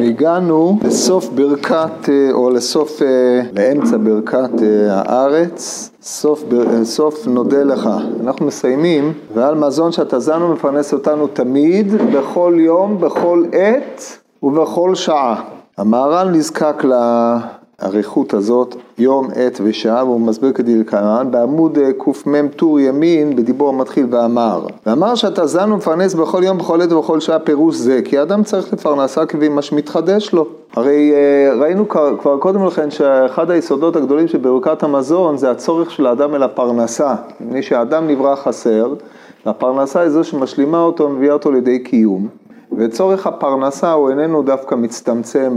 הגענו לסוף ברכת, אה, או לסוף, אה, לאמצע ברכת אה, הארץ, סוף, סוף נודה לך. אנחנו מסיימים, ועל מזון שאתה זן ומפרנס אותנו תמיד, בכל יום, בכל עת ובכל שעה. המהר"ל נזקק לאריכות הזאת, יום, עת ושעה, והוא מסביר כדלקמן, בעמוד אה, קמ"ם טור ימין, בדיבור המתחיל ואמר. ואמר שאתה זן ומפרנס בכל יום, בכל עת ובכל שעה פירוש זה, כי האדם צריך לפרנסה כפי מה שמתחדש לו. הרי אה, ראינו כבר קודם לכן שאחד היסודות הגדולים של ברכת המזון זה הצורך של האדם אל הפרנסה. מפני שהאדם נברא חסר, והפרנסה היא זו שמשלימה אותו ומביאה אותו לידי קיום. וצורך הפרנסה הוא איננו דווקא מצטמצם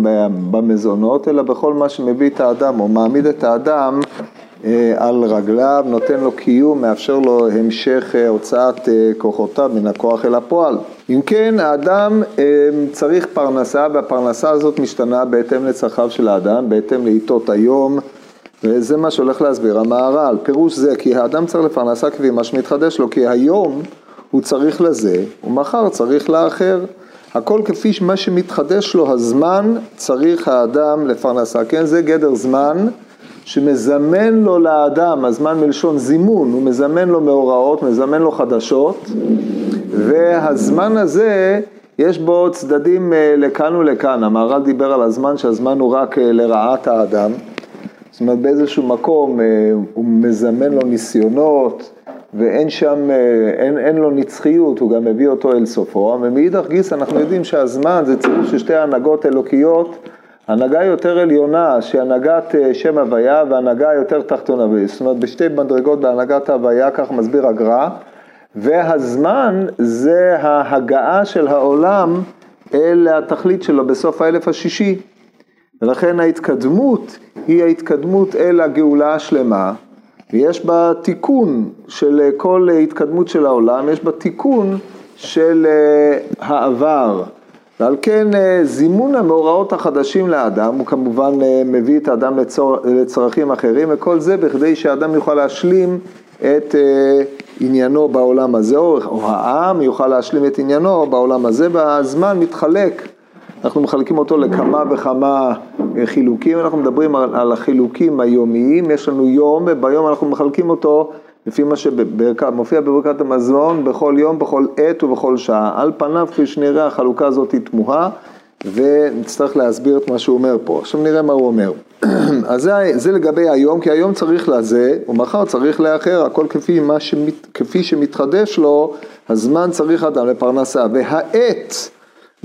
במזונות, אלא בכל מה שמביא את האדם או מעמיד את האדם אה, על רגליו, נותן לו קיום, מאפשר לו המשך אה, הוצאת אה, כוחותיו מן הכוח אל הפועל. אם כן, האדם צריך פרנסה, והפרנסה הזאת משתנה בהתאם לצרכיו של האדם, בהתאם לעיתות היום, וזה מה שהולך להסביר המהר"ל. פירוש זה כי האדם צריך לפרנסה כפי מה שמתחדש לו, כי היום הוא צריך לזה, ומחר צריך לאחר. הכל כפי מה שמתחדש לו הזמן, צריך האדם לפרנסה. כן, זה גדר זמן שמזמן לו לאדם, הזמן מלשון זימון, הוא מזמן לו מאורעות, מזמן לו חדשות, והזמן הזה, יש בו צדדים אה, לכאן ולכאן. המהר"ל דיבר על הזמן שהזמן הוא רק אה, לרעת האדם. זאת אומרת, באיזשהו מקום אה, הוא מזמן לו ניסיונות, ואין שם, אה, אין, אין לו נצחיות, הוא גם מביא אותו אל סופו, ומאידך גיס אנחנו יודעים שהזמן זה צירוף של שתי הנהגות אלוקיות, הנהגה יותר עליונה שהיא הנהגת אה, שם הוויה והנהגה יותר תחתונה, זאת אומרת בשתי מדרגות בהנהגת הוויה, כך מסביר הגר"א, והזמן זה ההגעה של העולם אל התכלית שלו בסוף האלף השישי, ולכן ההתקדמות היא ההתקדמות אל הגאולה השלמה. ויש בה תיקון של אה, כל אה, התקדמות של העולם, יש בה תיקון של אה, העבר. ועל כן זימון המאורעות החדשים לאדם, הוא כמובן מביא את האדם לצור, לצרכים אחרים, וכל זה בכדי שהאדם יוכל להשלים את עניינו בעולם הזה, או העם יוכל להשלים את עניינו בעולם הזה, והזמן מתחלק אנחנו מחלקים אותו לכמה וכמה אה, חילוקים, אנחנו מדברים על, על החילוקים היומיים, יש לנו יום, וביום אנחנו מחלקים אותו לפי מה שמופיע בברכת המזון, בכל יום, בכל עת ובכל שעה. על פניו, כפי שנראה, החלוקה הזאת היא תמוהה, ונצטרך להסביר את מה שהוא אומר פה. עכשיו נראה מה הוא אומר. אז זה, זה לגבי היום, כי היום צריך לזה, ומחר צריך לאחר, הכל כפי, שמת, כפי שמתחדש לו, הזמן צריך אדם לפרנסה. והעת,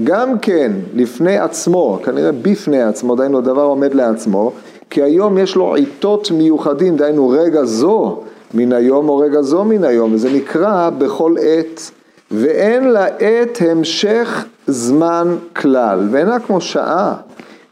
גם כן לפני עצמו, כנראה בפני עצמו, דהיינו דבר עומד לעצמו, כי היום יש לו עיתות מיוחדים, דהיינו רגע זו מן היום או רגע זו מן היום, וזה נקרא בכל עת, ואין לעת המשך זמן כלל, ואינה כמו שעה,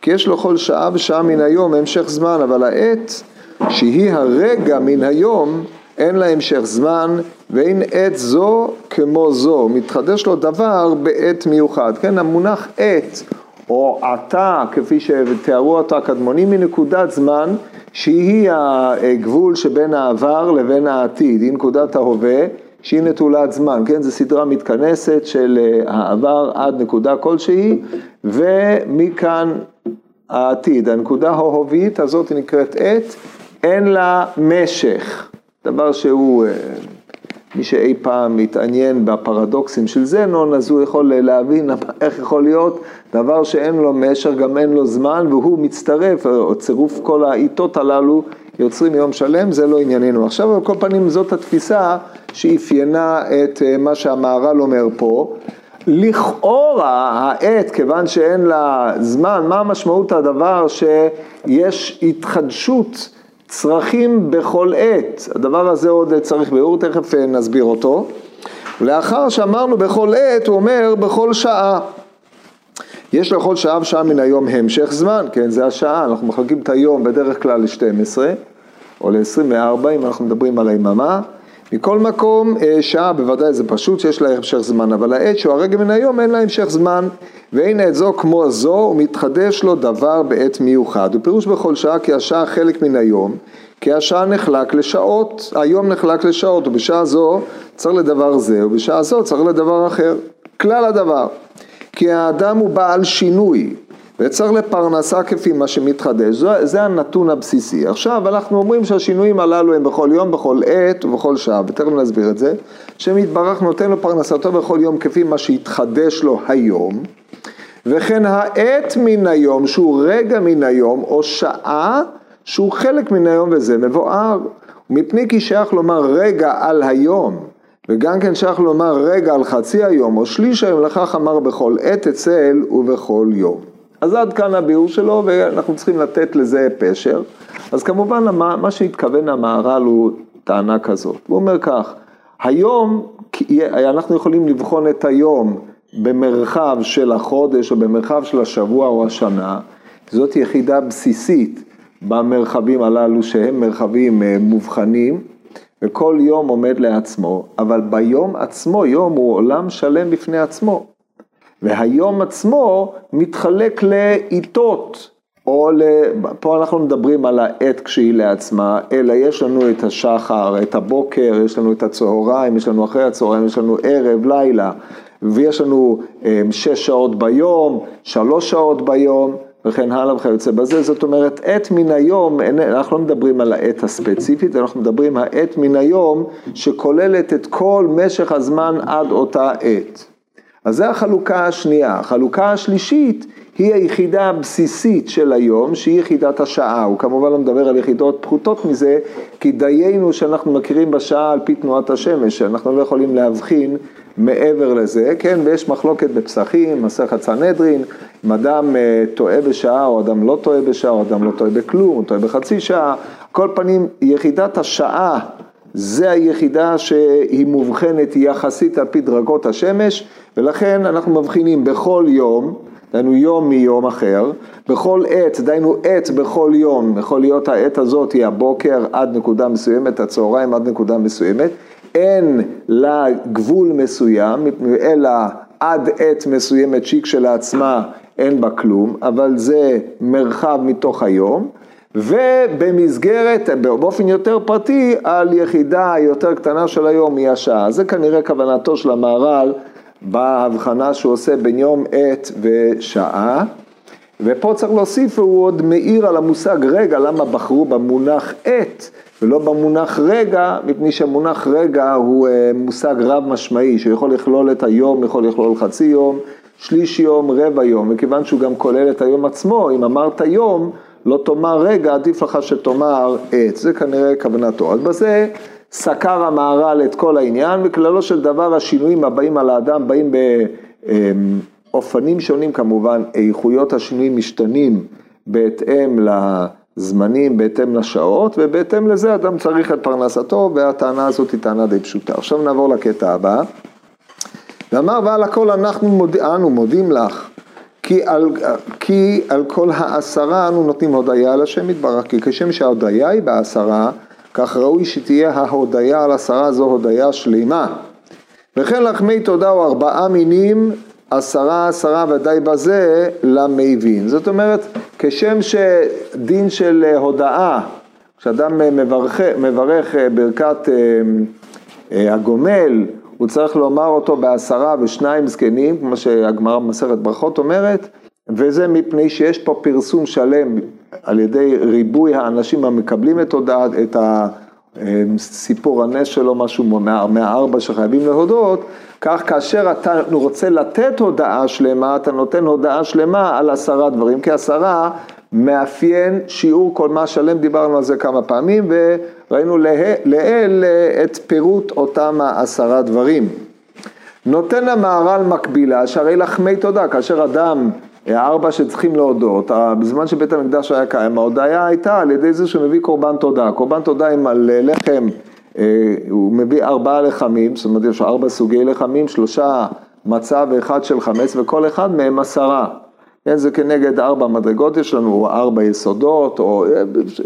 כי יש לו כל שעה ושעה מן היום המשך זמן, אבל העת שהיא הרגע מן היום, אין לה המשך זמן, ואין עת זו כמו זו, מתחדש לו דבר בעת מיוחד, כן, המונח עת או עתה, כפי שתיארו אותו הקדמונים, היא נקודת זמן שהיא הגבול שבין העבר לבין העתיד, היא נקודת ההווה שהיא נטולת זמן, כן, זו סדרה מתכנסת של אה, העבר עד נקודה כלשהי ומכאן העתיד, הנקודה ההובית הזאת נקראת עת, אין לה משך, דבר שהוא אה, מי שאי פעם מתעניין בפרדוקסים של זנון, אז הוא יכול להבין איך יכול להיות דבר שאין לו משך, גם אין לו זמן, והוא מצטרף, או צירוף כל העיתות הללו יוצרים יום שלם, זה לא ענייננו. עכשיו, על כל פנים, זאת התפיסה שאפיינה את אה, מה שהמהר"ל אומר פה. לכאורה העט, כיוון שאין לה זמן, מה משמעות הדבר שיש התחדשות צרכים בכל עת, הדבר הזה עוד צריך ביאור, תכף אה, נסביר אותו. לאחר שאמרנו בכל עת, הוא אומר בכל שעה. יש לכל שעה ושעה מן היום המשך זמן, כן, זה השעה, אנחנו מחלקים את היום בדרך כלל ל-12 או ל-24 אם אנחנו מדברים על היממה. מכל מקום, אה, שעה בוודאי זה פשוט שיש לה המשך זמן, אבל העת שהוא הרגע מן היום אין לה המשך זמן, ואין עת זו כמו זו, ומתחדש לו דבר בעת מיוחד. ופירוש בכל שעה כי השעה חלק מן היום, כי השעה נחלק לשעות, היום נחלק לשעות, ובשעה זו צריך לדבר זה, ובשעה זו צריך לדבר אחר. כלל הדבר, כי האדם הוא בעל שינוי, וצריך לפרנסה כפי מה שמתחדש, זה, זה הנתון הבסיסי. עכשיו אנחנו אומרים שהשינויים הללו הם בכל יום, בכל עת ובכל שעה, ותכף נסביר את זה, שם יתברך נותן לו פרנסתו בכל יום כפי מה שהתחדש לו היום, וכן העת מן היום שהוא רגע מן היום, או שעה שהוא חלק מן היום וזה מבואר, מפני כי שייך לומר רגע על היום, וגם כן שייך לומר רגע על חצי היום או שליש היום, לכך אמר בכל עת אצל ובכל יום. אז עד כאן הביאור שלו, ואנחנו צריכים לתת לזה פשר. אז כמובן, מה שהתכוון המהר"ל הוא טענה כזאת. הוא אומר כך, היום, אנחנו יכולים לבחון את היום במרחב של החודש או במרחב של השבוע או השנה, זאת יחידה בסיסית במרחבים הללו שהם מרחבים אה, מובחנים, וכל יום עומד לעצמו, אבל ביום עצמו, יום הוא עולם שלם בפני עצמו. והיום עצמו מתחלק לעיתות, או ל... פה אנחנו מדברים על העת כשהיא לעצמה, אלא יש לנו את השחר, את הבוקר, יש לנו את הצהריים, יש לנו אחרי הצהריים, יש לנו ערב, לילה, ויש לנו אה, שש שעות ביום, שלוש שעות ביום. וכן הלאה וכיוצא בזה, זאת אומרת עת מן היום, אנחנו לא מדברים על העת הספציפית, אנחנו מדברים העת מן היום שכוללת את כל משך הזמן עד אותה עת. אז זו החלוקה השנייה. החלוקה השלישית היא היחידה הבסיסית של היום, שהיא יחידת השעה. הוא כמובן לא מדבר על יחידות פחותות מזה, כי דיינו שאנחנו מכירים בשעה על פי תנועת השמש, שאנחנו לא יכולים להבחין מעבר לזה, כן, ויש מחלוקת בפסחים, מסכת סנהדרין, אם אדם אה, טועה בשעה או אדם לא טועה בשעה או אדם לא טועה בכלום, הוא טועה בחצי שעה, כל פנים יחידת השעה זה היחידה שהיא מובחנת יחסית על פי דרגות השמש, ולכן אנחנו מבחינים בכל יום, דהיינו יום מיום אחר, בכל עת, דהיינו עת בכל יום, יכול להיות העת הזאת היא הבוקר עד נקודה מסוימת, הצהריים עד נקודה מסוימת, אין לה גבול מסוים, אלא עד עת מסוימת שהיא כשלעצמה אין בה כלום, אבל זה מרחב מתוך היום. ובמסגרת, באופן יותר פרטי, על יחידה יותר קטנה של היום היא השעה. זה כנראה כוונתו של המהר"ל בהבחנה שהוא עושה בין יום, עת ושעה. ופה צריך להוסיף, הוא עוד מאיר על המושג רגע, למה בחרו במונח עת ולא במונח רגע, מפני שהמונח רגע הוא אה, מושג רב משמעי, שיכול לכלול את היום, יכול לכלול חצי יום, שליש יום, רבע יום, מכיוון שהוא גם כולל את היום עצמו, אם אמרת יום, לא תאמר רגע, עדיף לך שתאמר עת, זה כנראה כוונתו. אז בזה סקר המהר"ל את כל העניין, וכללו של דבר השינויים הבאים על האדם באים באופנים שונים כמובן, איכויות השינויים משתנים בהתאם לזמנים, בהתאם לשעות, ובהתאם לזה אדם צריך את פרנסתו, והטענה הזאת היא טענה די פשוטה. עכשיו נעבור לקטע הבא. ואמר ועל הכל אנחנו מוד... אנו מודים לך כי על, כי על כל העשרה אנו נותנים הודיה על השם יתברך, כי כשם שההודיה היא בעשרה, כך ראוי שתהיה ההודיה על עשרה זו הודיה שלמה. וכן לחמי תודה הוא ארבעה מינים, עשרה עשרה ודאי בזה למבין. זאת אומרת, כשם שדין של הודאה, כשאדם מברך, מברך ברכת אה, אה, הגומל, הוא צריך לומר אותו בעשרה ושניים זקנים, כמו שהגמרא במסכת ברכות אומרת, וזה מפני שיש פה פרסום שלם על ידי ריבוי האנשים המקבלים את הודעת, את הסיפור הנס שלו, משהו מהארבע שחייבים להודות, כך כאשר אתה רוצה לתת הודעה שלמה, אתה נותן הודעה שלמה על עשרה דברים, כי עשרה מאפיין שיעור כל מה שלם, דיברנו על זה כמה פעמים, וראינו לעיל את פירוט אותם העשרה דברים. נותן המהר"ל מקבילה, שהרי לחמי תודה, כאשר אדם, הארבע שצריכים להודות, בזמן שבית המקדש היה קיים, ההודעה הייתה על ידי זה שהוא מביא קורבן תודה. קורבן תודה עם על לחם, אה, הוא מביא ארבעה לחמים, זאת אומרת יש ארבע סוגי לחמים, שלושה מצה ואחד של חמץ, וכל אחד מהם עשרה. כן, זה כנגד ארבע מדרגות, יש לנו ארבע יסודות, או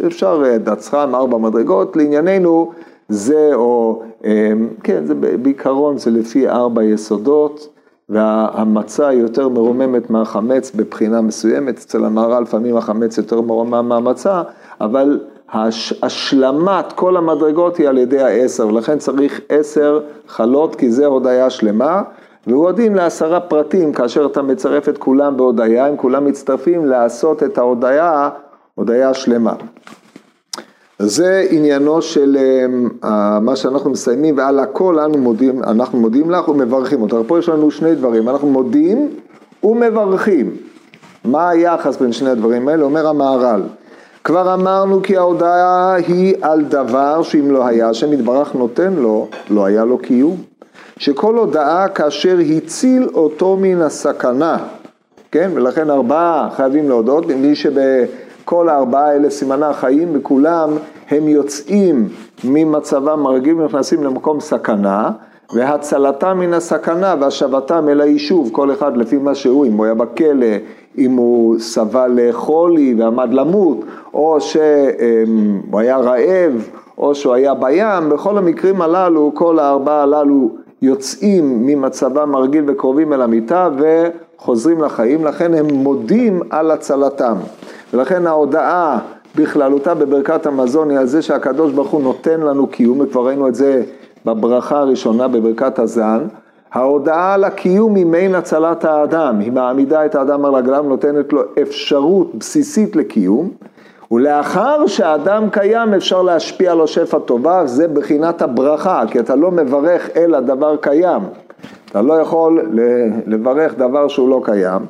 אפשר אה, דצחם, ארבע מדרגות, לענייננו זה, או, אה, כן, זה בעיקרון זה לפי ארבע יסודות, והמצה יותר מרוממת מהחמץ בבחינה מסוימת, אצל המהר"ל לפעמים החמץ יותר מרומם מהמצה, אבל השלמת כל המדרגות היא על ידי העשר, ולכן צריך עשר חלות, כי זה הודיה שלמה. והוא הדין לעשרה פרטים, כאשר אתה מצרף את כולם בהודיה, הם כולם מצטרפים לעשות את ההודיה, הודיה שלמה. זה עניינו של אה, מה שאנחנו מסיימים, ועל הכל אנו מודים, אנחנו מודים לך ומברכים אותך. פה יש לנו שני דברים, אנחנו מודים ומברכים. מה היחס בין שני הדברים האלה? אומר המהר"ל. כבר אמרנו כי ההודעה היא על דבר שאם לא היה השם יתברך נותן לו, לא היה לו קיום. שכל הודעה כאשר הציל אותו מן הסכנה, כן? ולכן ארבעה חייבים להודות, מי שבכל הארבעה האלה סימנה חיים, בכולם הם יוצאים ממצבם הרגיל ונכנסים למקום סכנה, והצלתם מן הסכנה והשבתם אל היישוב, כל אחד לפי מה שהוא, אם הוא היה בכלא, אם הוא סבל חולי ועמד למות, או שהוא היה רעב, או שהוא היה בים, בכל המקרים הללו, כל הארבעה הללו יוצאים ממצבם הרגיל וקרובים אל המיטה וחוזרים לחיים, לכן הם מודים על הצלתם. ולכן ההודעה בכללותה בברכת המזון היא על זה שהקדוש ברוך הוא נותן לנו קיום, וכבר ראינו את זה בברכה הראשונה בברכת הזן. ההודעה על הקיום היא מעין הצלת האדם, היא מעמידה את האדם על רגליו, נותנת לו אפשרות בסיסית לקיום. ולאחר שהאדם קיים אפשר להשפיע לו שפע טובה, זה בחינת הברכה, כי אתה לא מברך אלא דבר קיים. אתה לא יכול לברך דבר שהוא לא קיים.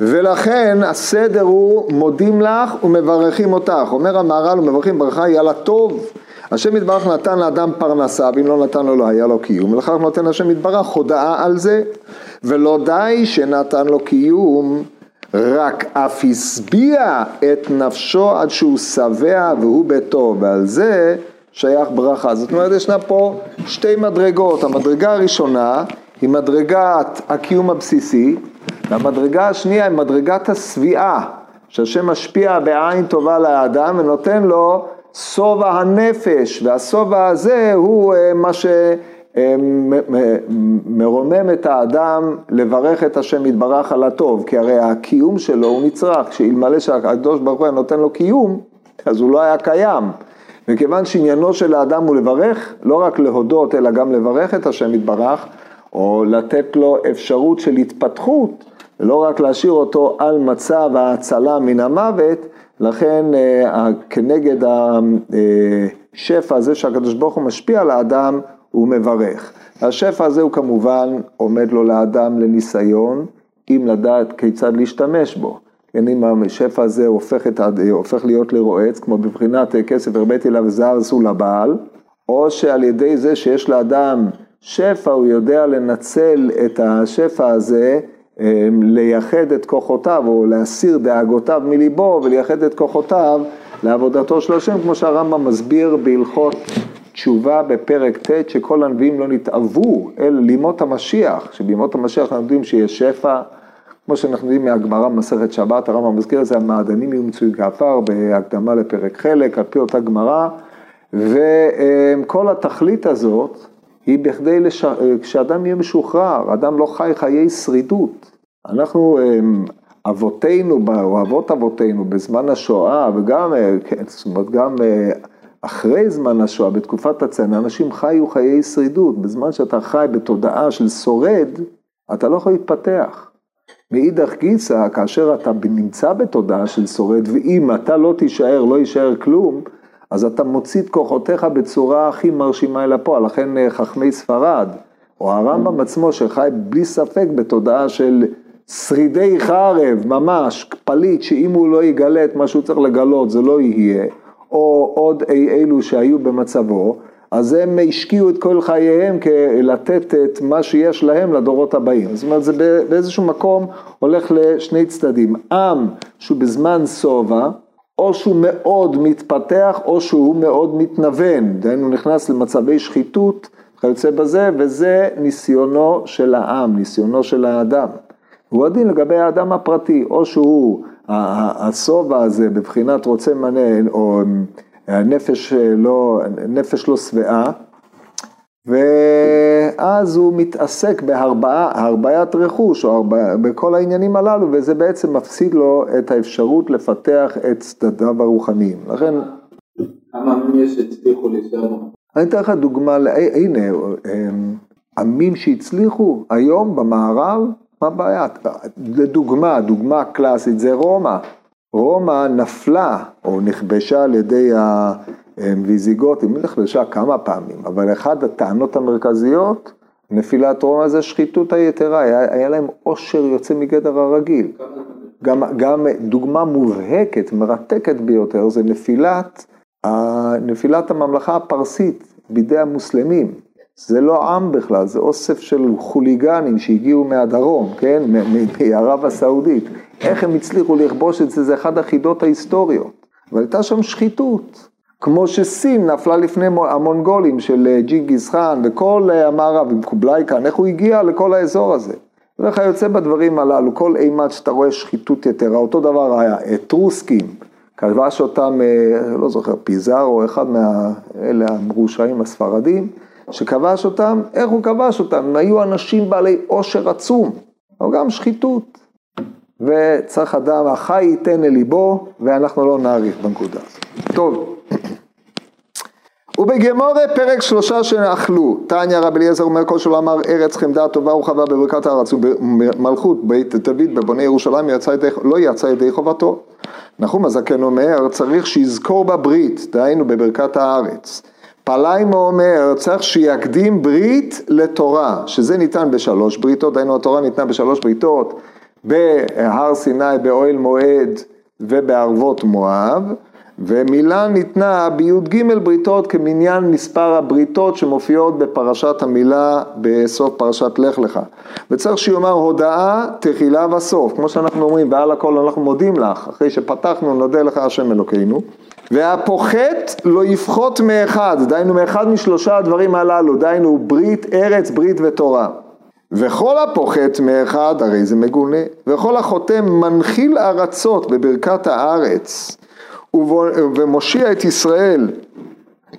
ולכן הסדר הוא מודים לך ומברכים אותך. אומר המהר"ל ומברכים ברכה היא על הטוב. השם יתברך נתן לאדם פרנסה, ואם לא נתן לו לא היה לו קיום, ולכך נותן השם יתברך הודעה על זה. ולא די שנתן לו קיום, רק אף השביע את נפשו עד שהוא שבע והוא בטוב, ועל זה שייך ברכה. זאת אומרת, ישנה פה שתי מדרגות. המדרגה הראשונה היא מדרגת הקיום הבסיסי, והמדרגה השנייה היא מדרגת השביעה, שהשם משפיע בעין טובה לאדם ונותן לו שובע הנפש, והשובע הזה הוא אה, מה ש... מרומם את האדם לברך את השם יתברך על הטוב, כי הרי הקיום שלו הוא נצרך, שאלמלא שהקדוש ברוך הוא היה נותן לו קיום, אז הוא לא היה קיים. וכיוון שעניינו של האדם הוא לברך, לא רק להודות אלא גם לברך את השם יתברך, או לתת לו אפשרות של התפתחות, ולא רק להשאיר אותו על מצב ההצלה מן המוות, לכן אה, כנגד השפע הזה שהקדוש ברוך הוא משפיע על האדם, הוא מברך. השפע הזה הוא כמובן עומד לו לאדם לניסיון, אם לדעת כיצד להשתמש בו. כן, אם השפע הזה הופך, את, הופך להיות לרועץ, כמו בבחינת כסף הרביתי אליו זר עשו לבעל, או שעל ידי זה שיש לאדם שפע, הוא יודע לנצל את השפע הזה, אמ, לייחד את כוחותיו, או להסיר דאגותיו מליבו, ולייחד את כוחותיו לעבודתו של השם, כמו שהרמב"ם מסביר בהלכות תשובה בפרק ט' שכל הנביאים לא נתאוו אל לימות המשיח, שבימות המשיח אנחנו יודעים שיש שפע, כמו שאנחנו יודעים מהגמרא במסכת שבת, הרמב"ם מזכיר את זה, המעדנים יהיו מצוי כעפר בהקדמה לפרק חלק, על פי אותה גמרא, וכל התכלית הזאת היא בכדי לש... כשאדם יהיה משוחרר, אדם לא חי חיי שרידות. אנחנו, אבותינו, או אבות אבותינו, בזמן השואה, וגם, כן, זאת אומרת, גם אחרי זמן השואה, בתקופת הצנע, אנשים חיו חיי שרידות. בזמן שאתה חי בתודעה של שורד, אתה לא יכול להתפתח. מאידך גיסא, כאשר אתה נמצא בתודעה של שורד, ואם אתה לא תישאר, לא יישאר כלום, אז אתה מוציא את כוחותיך בצורה הכי מרשימה אל הפועל. לכן אה, חכמי ספרד, או הרמב"ם עצמו, שחי בלי ספק בתודעה של שרידי חרב, ממש, פליט, שאם הוא לא יגלה את מה שהוא צריך לגלות, זה לא יהיה. או עוד אי אלו שהיו במצבו, אז הם השקיעו את כל חייהם לתת את מה שיש להם לדורות הבאים. זאת אומרת, זה באיזשהו מקום הולך לשני צדדים. עם שהוא בזמן שובע, או שהוא מאוד מתפתח, או שהוא מאוד מתנוון. דהיינו נכנס למצבי שחיתות, כיוצא בזה, וזה ניסיונו של העם, ניסיונו של האדם. הוא הדין לגבי האדם הפרטי, או שהוא השובע הזה בבחינת רוצה מנה, או הנפש לא, נפש לא שבעה, ואז הוא מתעסק בהרביית רכוש, או הרבע, בכל העניינים הללו, וזה בעצם מפסיד לו את האפשרות לפתח את צדדיו הרוחניים. לכן... כמה מהם יש שהצליחו להישאר? אני אתן לך דוגמה, הנה, אמ, עמים שהצליחו היום במערב, מה הבעיה? לדוגמה, דוגמה קלאסית זה רומא. רומא נפלה או נכבשה על ידי הוויזיגותים, היא נכבשה כמה פעמים, אבל אחת הטענות המרכזיות, נפילת רומא זה שחיתות היתרה, היה, היה להם עושר יוצא מגדר הרגיל. גם, גם דוגמה מובהקת, מרתקת ביותר, זה נפילת, נפילת הממלכה הפרסית בידי המוסלמים. זה לא עם בכלל, זה אוסף של חוליגנים שהגיעו מהדרום, כן, מערב הסעודית. איך הם הצליחו לכבוש את זה, זה אחד החידות ההיסטוריות. אבל הייתה שם שחיתות. כמו שסין נפלה לפני המונגולים של אה, ג'ינגיס חאן וכל אה, המערב עם קובלאי כאן, איך הוא הגיע לכל האזור הזה. וכיוצא בדברים הללו, כל אימת שאתה רואה שחיתות יתרה, אותו דבר היה אתרוסקים, כבש אותם, אה, לא זוכר, פיזר או אחד מאלה המרושעים הספרדים, שכבש אותם, איך הוא כבש אותם? הם היו אנשים בעלי עושר עצום, אבל גם שחיתות. וצריך אדם, החי ייתן אל ליבו, ואנחנו לא נאריך בנקודה הזאת. טוב. ובגמורה פרק שלושה שאכלו, תניא רבי אליעזר אומר כל שלא אמר ארץ חמדה טובה וחווה בברכת הארץ ומלכות בית דוד בבוני ירושלים יצא ידי, לא יצא ידי חובתו. נחום הזקן אומר צריך שיזכור בברית, דהיינו בברכת הארץ. פליימו אומר צריך שיקדים ברית לתורה, שזה ניתן בשלוש בריתות, דהיינו התורה ניתנה בשלוש בריתות, בהר סיני, באוהל מועד ובערבות מואב. ומילה ניתנה בי"ג בריתות כמניין מספר הבריתות שמופיעות בפרשת המילה בסוף פרשת לך לך. וצריך שיאמר הודאה, תחילה וסוף, כמו שאנחנו אומרים, ועל הכל אנחנו מודים לך, אחרי שפתחנו נודה לך השם אלוקינו. והפוחת לא יפחות מאחד, דהיינו מאחד משלושה הדברים הללו, דהיינו ברית, ארץ, ברית ותורה. וכל הפוחת מאחד, הרי זה מגונה, וכל החותם מנחיל ארצות בברכת הארץ. ומושיע את ישראל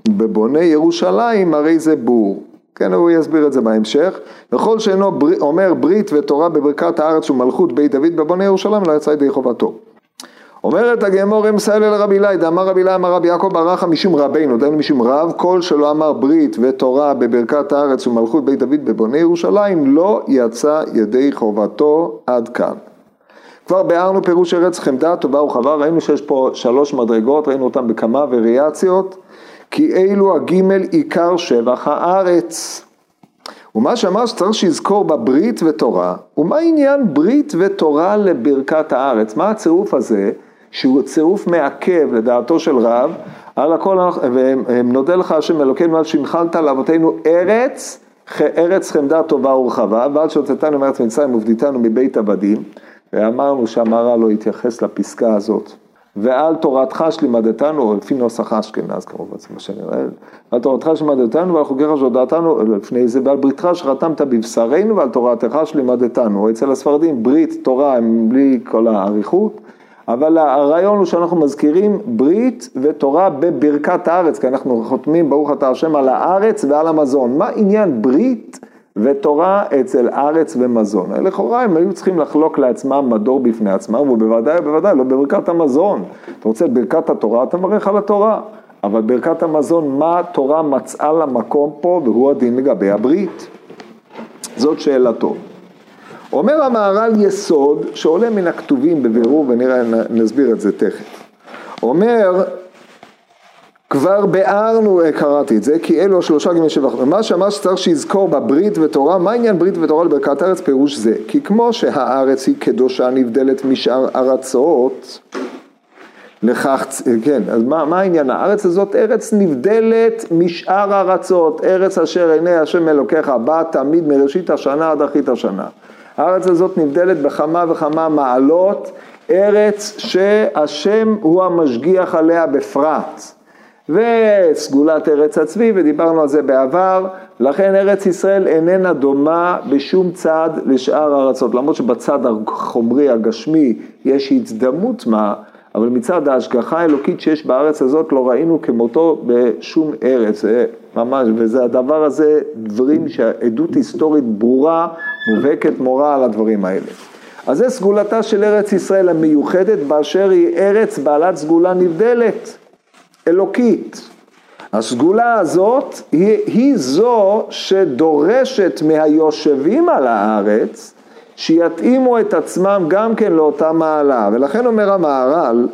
בבוני ירושלים, הרי זה בור. כן, הוא יסביר את זה בהמשך. וכל שאינו בר... אומר ברית ותורה בברכת הארץ ומלכות בית דוד בבוני ירושלים, לא יצא ידי חובתו. אומרת הגמור אמסייל אל רבי אלי, דאמר רבי אלי אמר רבי יעקב ברכה משום רבינו, דהיינו משום רב, כל שלא אמר ברית ותורה בברכת הארץ ומלכות בית דוד בבוני ירושלים, לא יצא ידי חובתו עד כאן. כבר ביארנו פירוש ארץ חמדה, טובה וחווה, ראינו שיש פה שלוש מדרגות, ראינו אותן בכמה וריאציות, כי אלו הגימל עיקר שבח הארץ. ומה שאמר שצריך שיזכור בברית ותורה, ומה עניין ברית ותורה לברכת הארץ? מה הצירוף הזה, שהוא צירוף מעכב לדעתו של רב, על הכל, ונודה לך השם אלוקינו על שהנחלת לאבותינו ארץ, ארץ חמדה טובה ורחבה, ועד שהוצאתנו מארץ מצרים ובדיתנו מבית עבדים. ואמרנו שהמהר"ל לא התייחס לפסקה הזאת. ועל תורתך שלימדתנו, לפי נוסח אשכנז כמובן, זה מה שאני רואה, על תורתך שלימדתנו ועל חוקיך שהודעתנו, לפני זה, ועל בריתך שחתמת בבשרנו ועל תורתך שלימדתנו. אצל הספרדים ברית, תורה, הם בלי כל האריכות, אבל הרעיון הוא שאנחנו מזכירים ברית ותורה בברכת הארץ, כי אנחנו חותמים ברוך אתה השם על הארץ ועל המזון. מה עניין ברית? ותורה אצל ארץ ומזון. לכאורה הם היו צריכים לחלוק לעצמם מדור בפני עצמם, ובוודאי ובוודאי לא בברכת המזון. אתה רוצה ברכת התורה, אתה מברך על התורה. אבל ברכת המזון, מה התורה מצאה למקום פה, והוא הדין לגבי הברית? זאת שאלתו. אומר המהר"ל יסוד שעולה מן הכתובים בבירור, ונראה, נסביר את זה תכף. אומר כבר ביארנו, אה, קראתי את זה, כי אלו השלושה גמי שבח. מה שאמר שצריך שיזכור בברית ותורה, מה עניין ברית ותורה לברכת הארץ? פירוש זה, כי כמו שהארץ היא קדושה נבדלת משאר ארצות, לכך, כן, אז מה, מה העניין? הארץ הזאת ארץ נבדלת משאר ארצות, ארץ אשר עיני השם אלוקיך בא תמיד מראשית השנה עד אחרית השנה. הארץ הזאת נבדלת בכמה וכמה מעלות, ארץ שהשם הוא המשגיח עליה בפרט. וסגולת ארץ הצבי, ודיברנו על זה בעבר, לכן ארץ ישראל איננה דומה בשום צד לשאר הארצות, למרות שבצד החומרי הגשמי יש הזדמנות מה, אבל מצד ההשגחה האלוקית שיש בארץ הזאת לא ראינו כמותו בשום ארץ, זה ממש, וזה הדבר הזה, דברים שהעדות היסטורית ברורה, מובהקת מורה על הדברים האלה. אז זה סגולתה של ארץ ישראל המיוחדת באשר היא ארץ בעלת סגולה נבדלת. אלוקית. הסגולה הזאת היא, היא זו שדורשת מהיושבים על הארץ שיתאימו את עצמם גם כן לאותה מעלה, ולכן אומר המהר"ל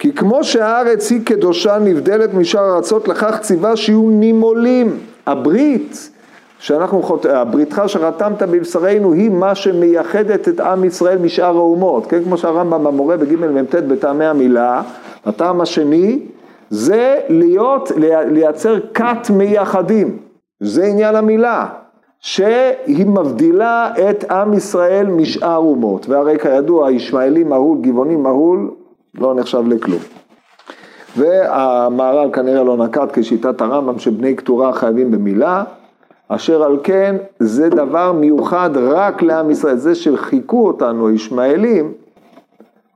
כי כמו שהארץ היא קדושה נבדלת משאר ארצות, לכך ציווה שיהיו נימולים. הברית, שאנחנו חוט... הבריתך שרתמת בבשרנו היא מה שמייחדת את עם ישראל משאר האומות, כן? כמו שהרמב"ם במורה בג' מ"ט בטעמי המילה, הטעם השני זה להיות, לייצר כת מייחדים, זה עניין המילה, שהיא מבדילה את עם ישראל משאר אומות, והרי כידוע ישמעאלי מהול, גבעוני מהול, לא נחשב לכלום. והמהר"ל כנראה לא נקט כשיטת הרמב"ם שבני קטורה חייבים במילה, אשר על כן זה דבר מיוחד רק לעם ישראל, זה שחיכו אותנו הישמעאלים,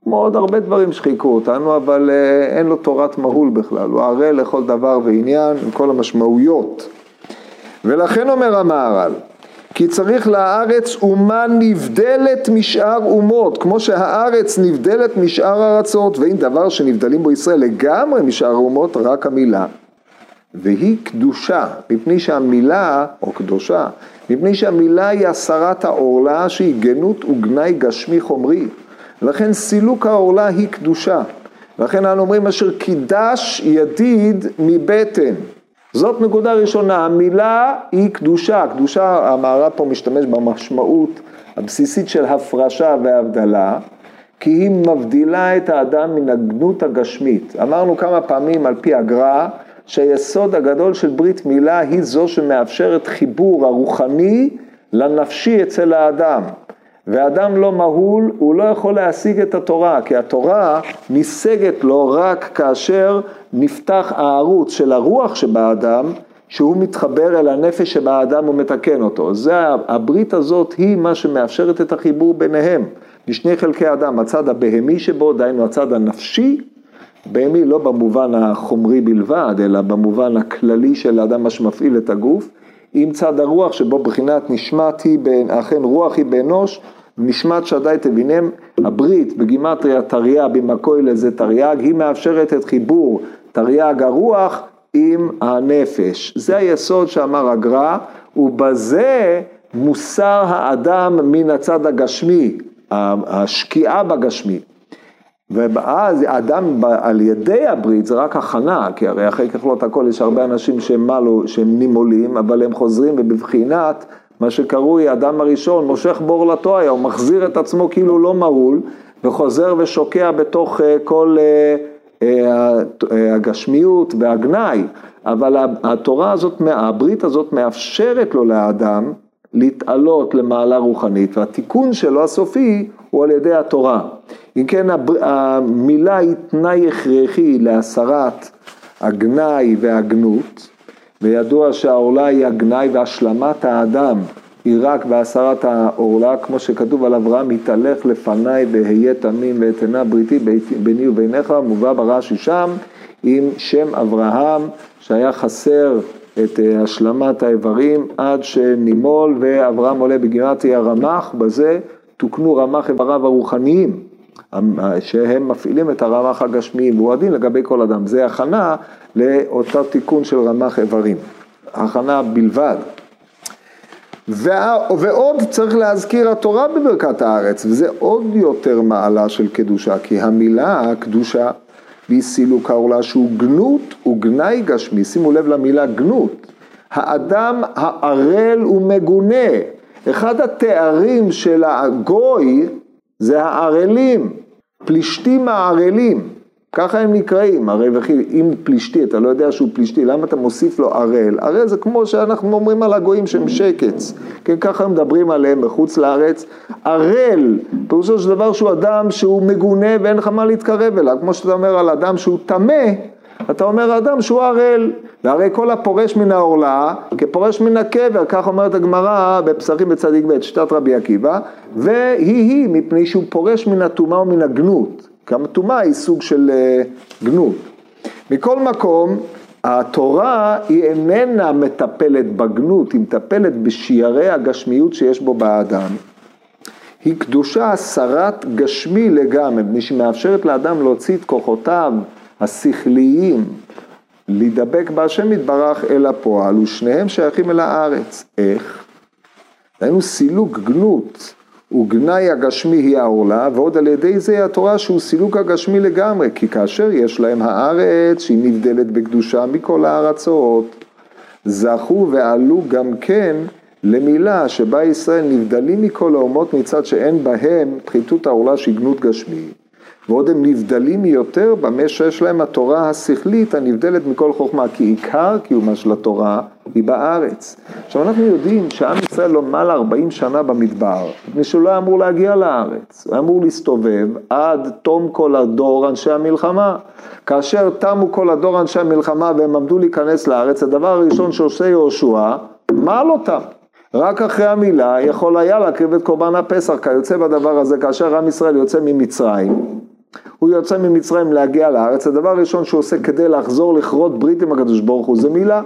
כמו עוד הרבה דברים שחיכו אותנו, אבל אה, אין לו תורת מהול בכלל, הוא ערל לכל דבר ועניין עם כל המשמעויות. ולכן אומר המהר"ל, כי צריך לארץ אומה נבדלת משאר אומות, כמו שהארץ נבדלת משאר ארצות, ואין דבר שנבדלים בו ישראל לגמרי משאר אומות, רק המילה. והיא קדושה, מפני שהמילה, או קדושה, מפני שהמילה היא הסרת העורלה שהיא גנות וגנאי גשמי חומרי. לכן סילוק העורלה היא קדושה. לכן אנו אומרים אשר קידש ידיד מבטן. זאת נקודה ראשונה, המילה היא קדושה, קדושה, המערב פה משתמש במשמעות הבסיסית של הפרשה והבדלה, כי היא מבדילה את האדם מן הגנות הגשמית. אמרנו כמה פעמים על פי הגר"א, שהיסוד הגדול של ברית מילה היא זו שמאפשרת חיבור הרוחני לנפשי אצל האדם. ואדם לא מהול, הוא לא יכול להשיג את התורה, כי התורה נישגת לו רק כאשר נפתח הערוץ של הרוח שבאדם, שהוא מתחבר אל הנפש שבאדם ומתקן אותו. זה, הברית הזאת היא מה שמאפשרת את החיבור ביניהם, לשני חלקי אדם, הצד הבהמי שבו, דהיינו הצד הנפשי, בהמי לא במובן החומרי בלבד, אלא במובן הכללי של האדם מה שמפעיל את הגוף, עם צד הרוח שבו בחינת נשמת היא, אכן רוח היא באנוש, נשמת שדי תבינם, הברית בגימטריה תרי"ג במקוי זה תרי"ג, היא מאפשרת את חיבור תרי"ג הרוח עם הנפש. זה היסוד שאמר הגר"א, ובזה מוסר האדם מן הצד הגשמי, השקיעה בגשמי. ואז האדם על ידי הברית זה רק הכנה, כי הרי אחרי ככלות הכל יש הרבה אנשים שהם, מלו, שהם נימולים, אבל הם חוזרים ובבחינת מה שקרוי האדם הראשון מושך בור לטויה, הוא מחזיר את עצמו כאילו לא מהול וחוזר ושוקע בתוך אה, כל אה, הגשמיות והגנאי, אבל התורה הזאת, הברית הזאת מאפשרת לו לאדם להתעלות למעלה רוחנית והתיקון שלו הסופי הוא על ידי התורה. אם כן המילה היא תנאי הכרחי להסרת הגנאי והגנות וידוע שהעורלה היא הגנאי והשלמת האדם היא רק בהסרת העורלה, כמו שכתוב על אברהם, התהלך לפניי ואהיה תמים ואתנה בריתי ביני וביניך, מובא ברש"י שם עם שם אברהם שהיה חסר את אה, השלמת האיברים עד שנימול ואברהם עולה בגימטרי הרמ"ח, בזה תוקנו רמ"ח איבריו הרוחניים, שהם מפעילים את הרמ"ח הגשמי, והוא הדין לגבי כל אדם. זה הכנה לאותו תיקון של רמ"ח איברים, הכנה בלבד. ועוד צריך להזכיר התורה בברכת הארץ, וזה עוד יותר מעלה של קדושה, כי המילה קדושה והיא סילוק העולה שהוא גנות וגנאי גשמי, שימו לב למילה גנות, האדם הערל ומגונה, אחד התארים של הגוי זה הערלים, פלישתים הערלים, ככה הם נקראים, הרי וכי אם פלישתי, אתה לא יודע שהוא פלישתי, למה אתה מוסיף לו ערל? ערל זה כמו שאנחנו אומרים על הגויים שהם שקץ, כן, ככה מדברים עליהם בחוץ לארץ. ערל, פירושו של דבר שהוא אדם שהוא מגונה ואין לך מה להתקרב אליו, כמו שאתה אומר על אדם שהוא טמא, אתה אומר אדם שהוא ערל, והרי כל הפורש מן העורלה כפורש מן הקבר, כך אומרת הגמרא בפסחים בצדיק ב', שיטת רבי עקיבא, והיא היא מפני שהוא פורש מן הטומאה ומן הגנות. גם טומאה היא סוג של אה, גנות. מכל מקום, התורה היא איננה מטפלת בגנות, היא מטפלת בשיירי הגשמיות שיש בו באדם. היא קדושה הסרת גשמי לגמרי, מפני שמאפשרת לאדם להוציא את כוחותיו השכליים להידבק בהשם יתברך אל הפועל, ושניהם שייכים אל הארץ. איך? היינו סילוק גנות וגנאי הגשמי היא העורלה, ועוד על ידי זה התורה שהוא סילוק הגשמי לגמרי, כי כאשר יש להם הארץ שהיא נבדלת בקדושה מכל הארצות, זכו ועלו גם כן למילה שבה ישראל נבדלים מכל האומות מצד שאין בהם פחיתות העורלה שהיא גנות גשמי. ועוד הם נבדלים יותר במה שיש להם התורה השכלית הנבדלת מכל חוכמה, כי עיקר קיומה של התורה היא בארץ. עכשיו אנחנו יודעים שעם ישראל לא מעל 40 שנה במדבר, מפני שהוא לא היה אמור להגיע לארץ, הוא היה אמור להסתובב עד תום כל הדור אנשי המלחמה. כאשר תמו כל הדור אנשי המלחמה והם עמדו להיכנס לארץ, הדבר הראשון שעושה יהושע, מעל אותם. רק אחרי המילה יכול היה להקריב את קורבן הפסח, כיוצא בדבר הזה, כאשר עם ישראל יוצא ממצרים, הוא יוצא ממצרים להגיע לארץ, הדבר הראשון שהוא עושה כדי לחזור לכרות ברית עם הקדוש ברוך הוא זה מילה.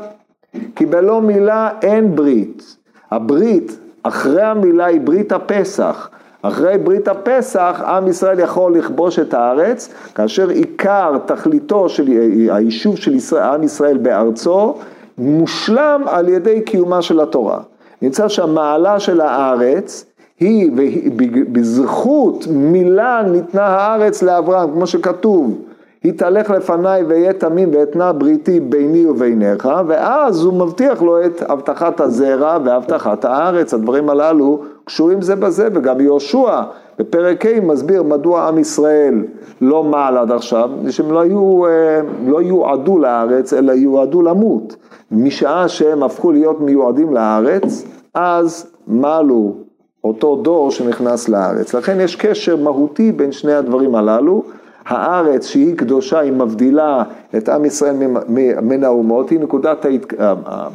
כי בלא מילה אין ברית. הברית, אחרי המילה היא ברית הפסח. אחרי ברית הפסח, עם ישראל יכול לכבוש את הארץ, כאשר עיקר תכליתו של היישוב של ישראל, עם ישראל בארצו, מושלם על ידי קיומה של התורה. נמצא שהמעלה של הארץ היא, בזכות מילה ניתנה הארץ לאברהם, כמו שכתוב, היא תלך לפניי ואהיה תמים ואתנה בריתי ביני וביניך, ואז הוא מבטיח לו את הבטחת הזרע והבטחת הארץ, הדברים הללו קשורים זה בזה, וגם יהושע בפרק ה' מסביר מדוע עם ישראל לא מעל עד עכשיו, שהם לא, היו, אה, לא יועדו לארץ, אלא יועדו למות. משעה שהם הפכו להיות מיועדים לארץ, אז מעלו אותו דור שנכנס לארץ. לכן יש קשר מהותי בין שני הדברים הללו. הארץ שהיא קדושה, היא מבדילה את עם ישראל מן האומות, היא נקודת, ההת...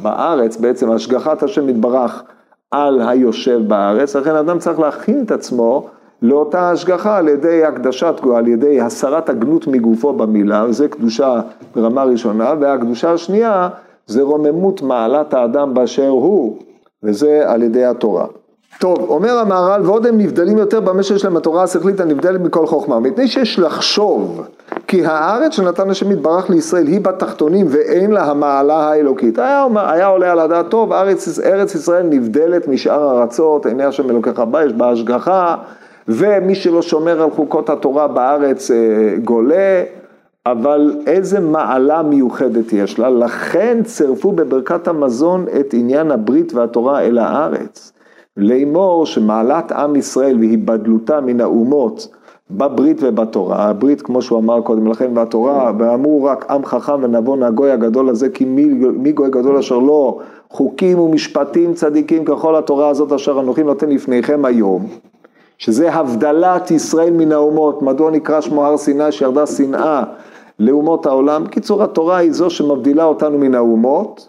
בארץ בעצם השגחת השם יתברך על היושב בארץ, לכן אדם צריך להכין את עצמו לאותה השגחה על ידי הקדשת, על ידי הסרת הגנות מגופו במילה, וזה קדושה ברמה ראשונה, והקדושה השנייה זה רוממות מעלת האדם באשר הוא, וזה על ידי התורה. טוב, אומר המהר"ל, ועוד הם נבדלים יותר במה שיש להם התורה השכלית הנבדלת מכל חוכמה, מפני שיש לחשוב כי הארץ שנתן השם יתברך לישראל היא בתחתונים ואין לה המעלה האלוקית. היה, היה עולה על הדעת, טוב, ארץ, ארץ ישראל נבדלת משאר ארצות, עיני השם אלוקיך בה, יש בה השגחה, ומי שלא שומר על חוקות התורה בארץ אה, גולה, אבל איזה מעלה מיוחדת יש לה, לכן צירפו בברכת המזון את עניין הברית והתורה אל הארץ. לאמור שמעלת עם ישראל והיבדלותה מן האומות בברית ובתורה, הברית כמו שהוא אמר קודם לכן והתורה, ואמרו רק עם חכם ונבון הגוי הגדול הזה כי מי, מי גוי גדול אשר לא? חוקים ומשפטים צדיקים ככל התורה הזאת אשר אנוכי נותן לפניכם היום, שזה הבדלת ישראל מן האומות, מדוע נקרא שמו הר סיני שירדה שנאה לאומות העולם, קיצור התורה היא זו שמבדילה אותנו מן האומות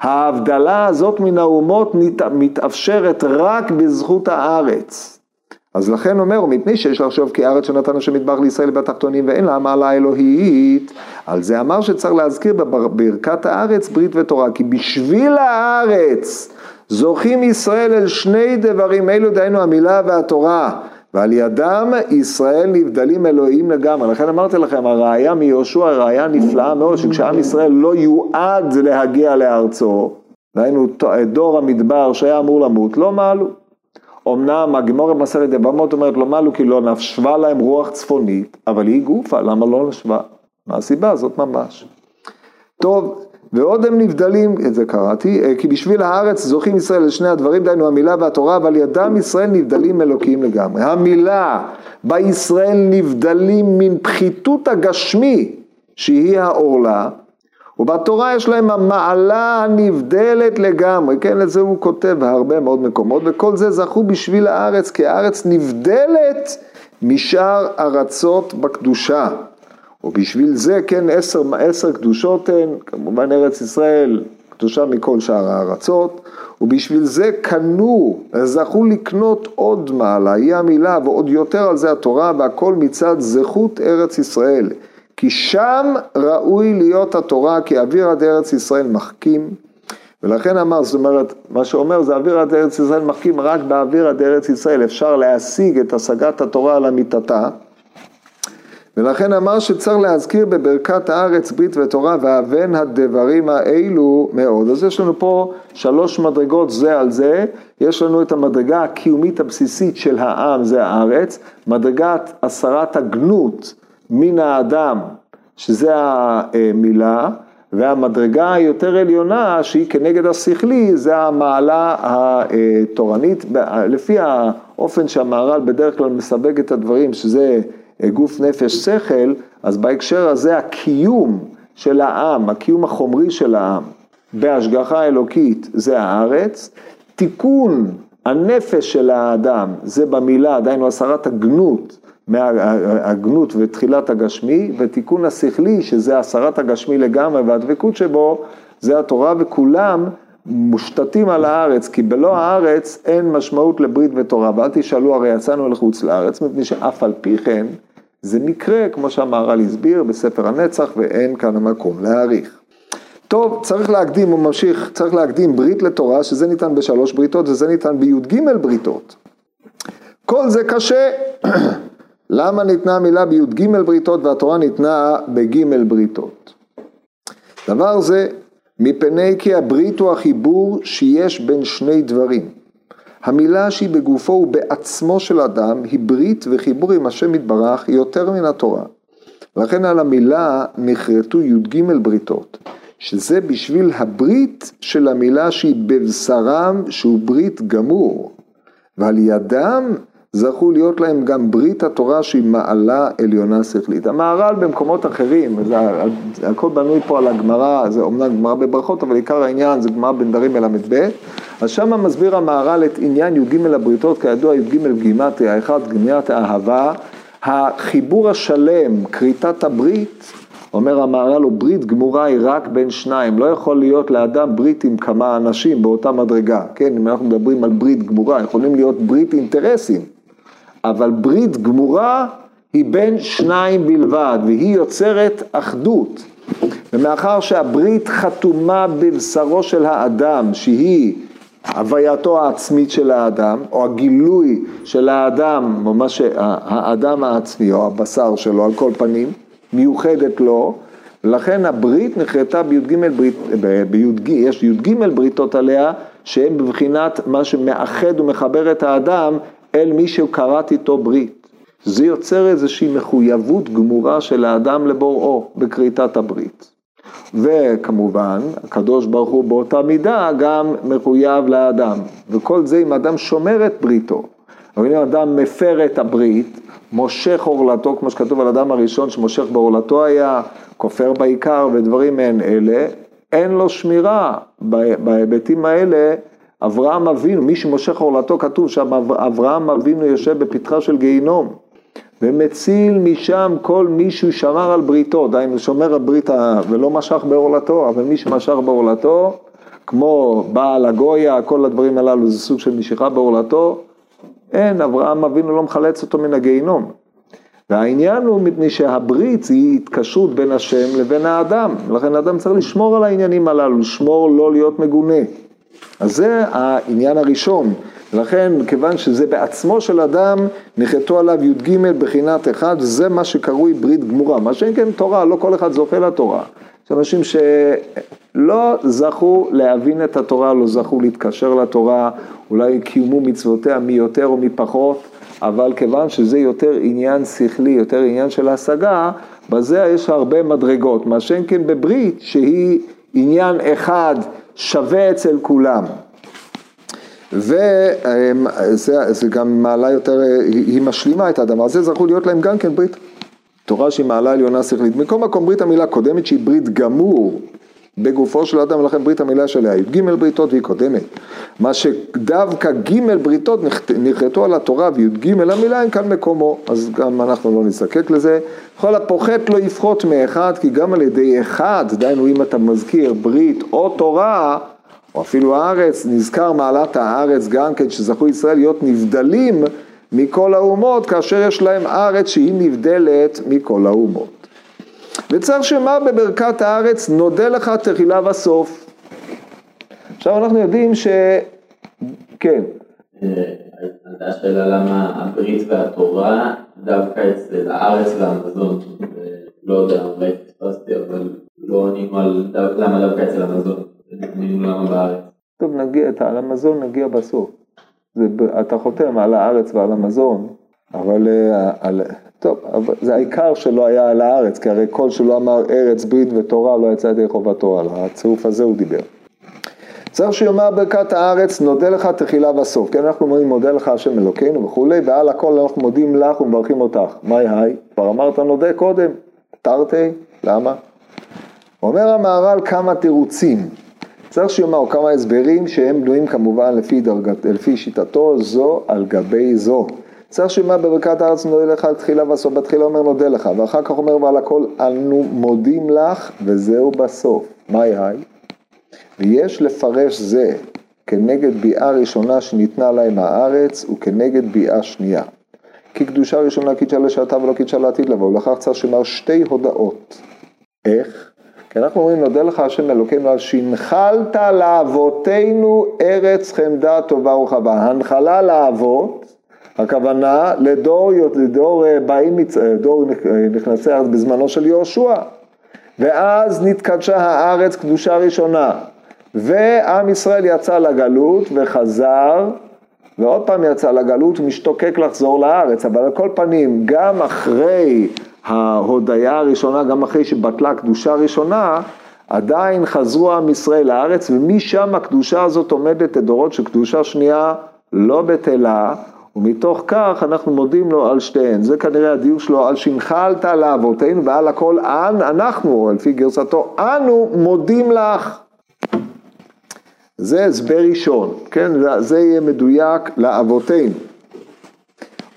ההבדלה הזאת מן האומות מתאפשרת רק בזכות הארץ. אז לכן אומר, מפני שיש לחשוב כי הארץ שנתן השם מטבח לישראל בתחתונים ואין לה מעלה אלוהית, על זה אמר שצריך להזכיר בברכת הארץ ברית ותורה, כי בשביל הארץ זוכים ישראל אל שני דברים אלו, דהיינו המילה והתורה. ועל ידם ישראל נבדלים אלוהים לגמרי. לכן אמרתי לכם, הראיה מיהושע, הראיה נפלאה מאוד, שכשעם ישראל לא יועד להגיע לארצו, דהיינו דור המדבר שהיה אמור למות, לא מעלו. אמנם הגמור במסכת יבמות אומרת לא מעלו כי לא נשבה להם רוח צפונית, אבל היא גופה, למה לא נשבה? מה הסיבה? הזאת ממש. טוב, ועוד הם נבדלים, את זה קראתי, אה, כי בשביל הארץ זוכים ישראל לשני הדברים, דהיינו המילה והתורה, אבל ידם ישראל נבדלים אלוקים לגמרי. המילה בישראל נבדלים מן פחיתות הגשמי, שהיא העורלה, ובתורה יש להם המעלה הנבדלת לגמרי, כן, לזה הוא כותב בהרבה מאוד מקומות, וכל זה זכו בשביל הארץ, כי הארץ נבדלת משאר ארצות בקדושה. ובשביל זה כן עשר, עשר קדושות הן, כמובן ארץ ישראל קדושה מכל שאר הארצות, ובשביל זה קנו, זכו לקנות עוד מעלה, היא המילה, ועוד יותר על זה התורה, והכל מצד זכות ארץ ישראל. כי שם ראוי להיות התורה, כי אוויר עד ארץ ישראל מחכים. ולכן אמר, זאת אומרת, מה שאומר זה אוויר עד ארץ ישראל מחכים רק באוויר עד ארץ ישראל, אפשר להשיג את השגת התורה על אמיתתה. ולכן אמר שצריך להזכיר בברכת הארץ ברית ותורה ואבן הדברים האלו מאוד. אז יש לנו פה שלוש מדרגות זה על זה, יש לנו את המדרגה הקיומית הבסיסית של העם, זה הארץ, מדרגת הסרת הגנות מן האדם, שזה המילה, והמדרגה היותר עליונה שהיא כנגד השכלי זה המעלה התורנית, לפי האופן שהמהר"ל בדרך כלל מסווג את הדברים שזה גוף נפש שכל, אז בהקשר הזה הקיום של העם, הקיום החומרי של העם בהשגחה האלוקית זה הארץ, תיקון הנפש של האדם זה במילה, דהיינו הסרת הגנות מהגנות ותחילת הגשמי, ותיקון השכלי, שזה הסרת הגשמי לגמרי והדבקות שבו, זה התורה וכולם מושתתים על הארץ, כי בלא הארץ אין משמעות לברית ותורה, ואל תשאלו הרי יצאנו לחוץ לארץ, מפני שאף על פי כן זה מקרה, כמו שהמהר"ל הסביר בספר הנצח, ואין כאן המקום להעריך. טוב, צריך להקדים, הוא ממשיך, צריך להקדים ברית לתורה, שזה ניתן בשלוש בריתות, וזה ניתן בי"ג בריתות. כל זה קשה. למה ניתנה המילה בי"ג בריתות והתורה ניתנה בג' בריתות? דבר זה, מפני כי הברית הוא החיבור שיש בין שני דברים. המילה שהיא בגופו ובעצמו של אדם היא ברית וחיבור עם השם יתברך יותר מן התורה. לכן על המילה נכרתו י"ג בריתות, שזה בשביל הברית של המילה שהיא בבשרם שהוא ברית גמור, ועל ידם זכו להיות להם גם ברית התורה שהיא מעלה עליונה שכלית. המהר"ל במקומות אחרים, זה, הכל בנוי פה על הגמרא, זה אומנם גמרא בברכות, אבל עיקר העניין זה גמרא בנדרים מל"ב, אז שם מסביר המהר"ל את עניין י"ג הבריתות, כידוע י"ג גימטריה, האחד גימטריה האהבה, החיבור השלם, כריתת הברית, אומר המהר"ל, הוא ברית גמורה היא רק בין שניים, לא יכול להיות לאדם ברית עם כמה אנשים באותה מדרגה, כן, אם אנחנו מדברים על ברית גמורה, יכולים להיות ברית אינטרסים. אבל ברית גמורה היא בין שניים בלבד, והיא יוצרת אחדות. ומאחר שהברית חתומה בבשרו של האדם, שהיא הווייתו העצמית של האדם, או הגילוי של האדם, ממש האדם העצמי, או הבשר שלו, על כל פנים, מיוחדת לו, לכן הברית נחרטה בי"ג בי"ג, יש י"ג בריתות עליה, שהן בבחינת מה שמאחד ומחבר את האדם אל מי שכרת איתו ברית. זה יוצר איזושהי מחויבות גמורה של האדם לבוראו בכריתת הברית. וכמובן, הקדוש ברוך הוא באותה מידה גם מחויב לאדם. וכל זה אם אדם שומר את בריתו. אבל אם אדם מפר את הברית, מושך עורלתו, כמו שכתוב על אדם הראשון שמושך בעורלתו היה, כופר בעיקר ודברים מעין אלה, אין לו שמירה בהיבטים האלה אברהם אבינו, מי שמושך עורלתו, כתוב שם, אברהם אבינו יושב בפתחה של גיהינום, ומציל משם כל מי שהוא שמר על בריתו, דהיינו שומר על ברית ולא משך בעורלתו, אבל מי שמשך בעורלתו, כמו בעל הגויה, כל הדברים הללו זה סוג של משיכה בעורלתו, אין, אברהם אבינו לא מחלץ אותו מן הגיהינום. והעניין הוא מפני שהברית היא התקשרות בין השם לבין האדם, לכן האדם צריך לשמור על העניינים הללו, לשמור לא להיות מגונה. אז זה העניין הראשון, לכן כיוון שזה בעצמו של אדם, נחתו עליו י"ג בחינת אחד, זה מה שקרוי ברית גמורה, מה שאין כן תורה, לא כל אחד זוכה לתורה. יש אנשים שלא זכו להבין את התורה, לא זכו להתקשר לתורה, אולי קיימו מצוותיה מי יותר או מי פחות, אבל כיוון שזה יותר עניין שכלי, יותר עניין של השגה, בזה יש הרבה מדרגות, מה שאין כן בברית שהיא עניין אחד שווה אצל כולם. וזה גם מעלה יותר, היא משלימה את האדמה, זה זכו להיות להם גם כן ברית. תורה שהיא מעלה עליונה שכלית. מכל מקום ברית המילה קודמת שהיא ברית גמור בגופו של אדם, ולכן ברית המילה שלה היא ג' בריתות והיא קודמת. מה שדווקא ג' בריתות נכרתו על התורה וי"ג המילה אין כאן מקומו, אז גם אנחנו לא נזדקק לזה. כל הפוחת לא יפחות מאחד, כי גם על ידי אחד, דהיינו אם אתה מזכיר ברית או תורה, או אפילו הארץ, נזכר מעלת הארץ גם כן, שזכו ישראל להיות נבדלים מכל האומות, כאשר יש להם ארץ שהיא נבדלת מכל האומות. וצריך שמה בברכת הארץ נודה לך תחילה וסוף. עכשיו אנחנו יודעים ש... כן. עלתה שאלה למה הברית והתורה דווקא אצל הארץ והמזון, לא יודע, אולי פספסתי, אבל לא ענינו על למה דווקא אצל המזון, למה בארץ. טוב, נגיע, על המזון נגיע בסוף. אתה חותם על הארץ ועל המזון, אבל אה, על, טוב, אבל זה העיקר שלא היה על הארץ, כי הרי כל שלא אמר ארץ, ברית ותורה לא יצא ידי חובתו, על הצירוף הזה הוא דיבר. צריך שיאמר ברכת הארץ, נודה לך תחילה וסוף. כן, אנחנו אומרים מודה לך השם אלוקינו וכולי, ועל הכל אנחנו מודים לך ומברכים אותך. מהי היי? כבר אמרת נודה קודם, תרתי, למה? אומר המהר"ל כמה תירוצים. צריך שיאמר כמה הסברים שהם בנויים כמובן לפי, דרגת, לפי שיטתו זו על גבי זו. צריך שיאמר בברכת הארץ נודה לך תחילה וסוף, בתחילה אומר נודה לך, ואחר כך אומר ועל הכל אנו מודים לך וזהו בסוף. מהי היי? ויש לפרש זה כנגד ביאה ראשונה שניתנה להם הארץ וכנגד ביאה שנייה. כי קדושה ראשונה קידשה לשעתה ולא קידשה לעתיד לבוא, ולכך צריך שמר שתי הודעות. איך? כי אנחנו אומרים, נודה לך השם אלוקינו על שהנחלת לאבותינו ארץ חמדה טובה ורחבה. הנחלה לאבות, הכוונה לדור, לדור אה, באים, אה, דור אה, נכנסי ארץ בזמנו של יהושע. ואז נתקדשה הארץ קדושה ראשונה. ועם ישראל יצא לגלות וחזר, ועוד פעם יצא לגלות ומשתוקק לחזור לארץ, אבל על כל פנים, גם אחרי ההודיה הראשונה, גם אחרי שבטלה הקדושה הראשונה, עדיין חזרו עם ישראל לארץ, ומשם הקדושה הזאת עומדת לדורות של קדושה שנייה לא בטלה, ומתוך כך אנחנו מודים לו על שתיהן. זה כנראה הדיוק שלו, על שהנחלת לאבותינו ועל הכל אנ, אנחנו, לפי גרסתו, אנו מודים לך. זה הסבר ראשון, כן? זה יהיה מדויק לאבותינו.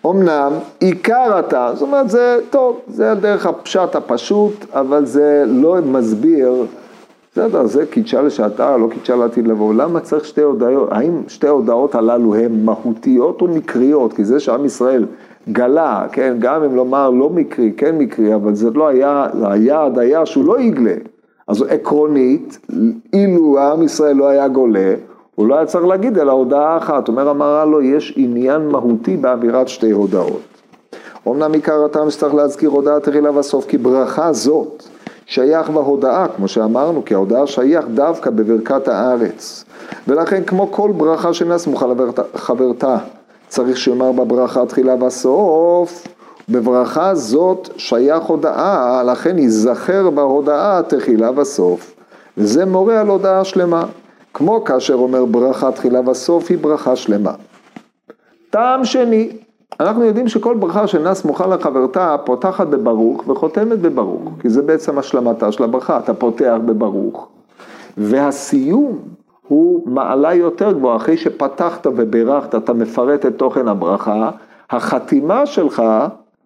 אמנם עיקר אתה, זאת אומרת זה טוב, זה הדרך הפשט הפשוט, אבל זה לא מסביר, בסדר, זה קידשה לשעתה, לא קידשה לעתיד לבוא, למה צריך שתי הודעות, האם שתי ההודעות הללו הן מהותיות או מקריות? כי זה שעם ישראל גלה, כן, גם אם לומר לא מקרי, כן מקרי, אבל זה לא היה, היעד היה שהוא לא יגלה. אז עקרונית, אילו עם ישראל לא היה גולה, הוא לא היה צריך להגיד אלא הודעה אחת. אומר המהר"ל לו, יש עניין מהותי באמירת שתי הודעות. אמנם עיקר הטעם שצריך להזכיר הודעה תחילה בסוף, כי ברכה זאת שייך בהודעה, כמו שאמרנו, כי ההודעה שייך דווקא בברכת הארץ. ולכן כמו כל ברכה שאינה סמוכה לחברתה, צריך שיאמר בברכה תחילה בסוף, בברכה זאת שייך הודעה, לכן ייזכר בהודעה תחילה וסוף. וזה מורה על הודעה שלמה. כמו כאשר אומר ברכה תחילה וסוף היא ברכה שלמה. טעם שני, אנחנו יודעים שכל ברכה שאינה סמוכה לחברתה פותחת בברוך וחותמת בברוך, כי זה בעצם השלמתה של הברכה, אתה פותח בברוך. והסיום הוא מעלה יותר גבוהה, אחרי שפתחת וברכת, אתה מפרט את תוכן הברכה, החתימה שלך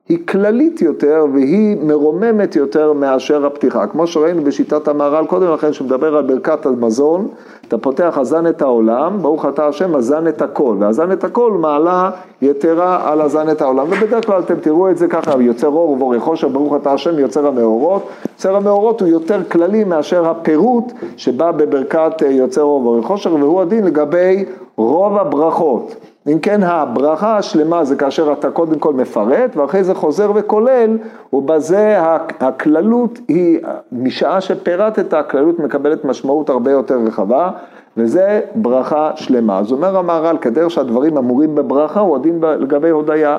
היא כללית יותר והיא מרוממת יותר מאשר הפתיחה. כמו שראינו בשיטת המהר"ל קודם לכן, שמדבר על ברכת המזון, אתה פותח אזן את העולם, ברוך אתה השם, אזן את הכל, ואזן את הכל מעלה יתרה על אזן את העולם, ובדרך כלל אתם תראו את זה ככה, יוצר אור ובורא חושר, ברוך אתה השם, יוצר המאורות, יוצר המאורות הוא יותר כללי מאשר הפירוט שבא בברכת יוצר אור ובורא חושר, והוא הדין לגבי רוב הברכות. אם כן הברכה השלמה זה כאשר אתה קודם כל מפרט ואחרי זה חוזר וכולל ובזה הכללות היא, משעה שפירטת הכללות מקבלת משמעות הרבה יותר רחבה וזה ברכה שלמה. אז אומר המהר"ל כדרך שהדברים אמורים בברכה הוא הדין לגבי הודיה.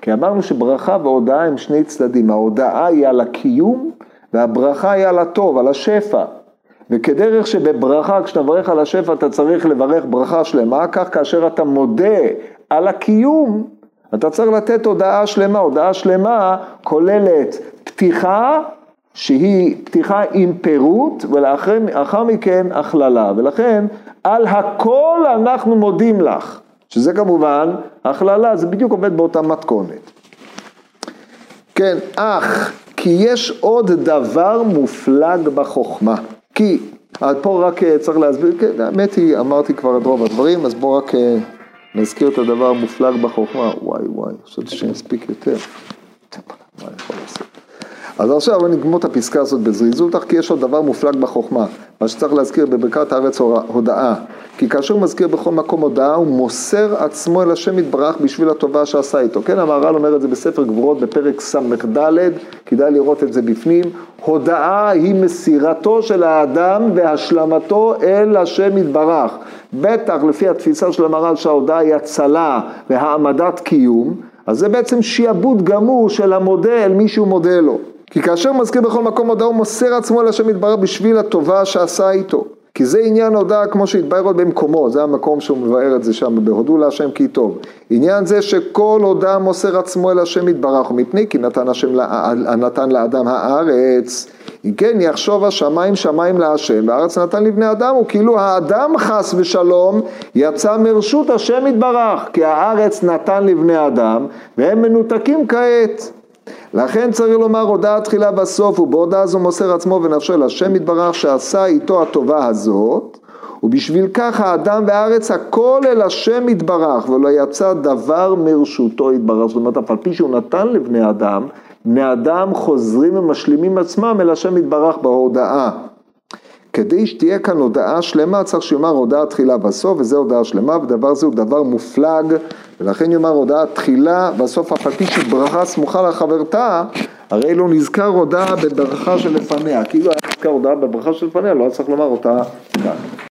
כי אמרנו שברכה והודאה הם שני צדדים, ההודאה היא על הקיום והברכה היא על הטוב, על השפע. וכדרך שבברכה, כשאתה מברך על השפע, אתה צריך לברך ברכה שלמה, כך כאשר אתה מודה על הקיום, אתה צריך לתת הודעה שלמה. הודעה שלמה כוללת פתיחה, שהיא פתיחה עם פירוט, ולאחר מכן הכללה. ולכן, על הכל אנחנו מודים לך. שזה כמובן, הכללה, זה בדיוק עובד באותה מתכונת. כן, אך, כי יש עוד דבר מופלג בחוכמה. כי, פה רק אה, צריך להסביר, כן, האמת היא, אמרתי כבר את רוב הדברים, אז בואו רק אה, נזכיר את הדבר המופלג בחוכמה, וואי וואי, חשבתי שאני אספיק יותר. מה אני יכול לעשות? אז עכשיו אני אגמור את הפסקה הזאת בזריזות, כי יש עוד דבר מופלג בחוכמה, מה שצריך להזכיר בברכת הארץ הודאה. כי כאשר הוא מזכיר בכל מקום הודאה, הוא מוסר עצמו אל השם יתברך בשביל הטובה שעשה איתו. כן, המהר"ל אומר את זה בספר גבורות בפרק ס"ד, כדאי לראות את זה בפנים. הודאה היא מסירתו של האדם והשלמתו אל השם יתברך. בטח לפי התפיסה של המהר"ל שההודאה היא הצלה והעמדת קיום, אז זה בעצם שיעבוד גמור של המודה אל מי שהוא מודה לו. כי כאשר מזכיר בכל מקום הודעה הוא מוסר עצמו להשם יתברך בשביל הטובה שעשה איתו. כי זה עניין הודעה כמו שהתבהר עוד במקומו, זה המקום שהוא מבאר את זה שם, בהודו להשם כי טוב. עניין זה שכל הודעה מוסר עצמו אל השם יתברך, ומפני כי נתן, השם, נתן לאדם הארץ, אם כן יחשוב השמיים שמיים להשם, והארץ נתן לבני אדם, וכאילו האדם חס ושלום יצא מרשות השם יתברך, כי הארץ נתן לבני אדם, והם מנותקים כעת. לכן צריך לומר הודעה תחילה בסוף, ובהודעה זו מוסר עצמו ונפשו אל השם יתברך שעשה איתו הטובה הזאת, ובשביל כך האדם והארץ הכל אל השם יתברך, ולא יצא דבר מרשותו יתברך. זאת אומרת, אף על פי שהוא נתן לבני אדם, בני אדם חוזרים ומשלימים עצמם אל השם יתברך בהודעה. כדי שתהיה כאן הודעה שלמה צריך שיאמר הודעה תחילה בסוף וזה הודעה שלמה ודבר זה הוא דבר מופלג ולכן יאמר הודעה תחילה בסוף אף על פי שברכה סמוכה לחברתה הרי לא נזכר הודעה בברכה שלפניה. כאילו היה נזכר הודעה בברכה שלפניה לא היה צריך לומר אותה כאן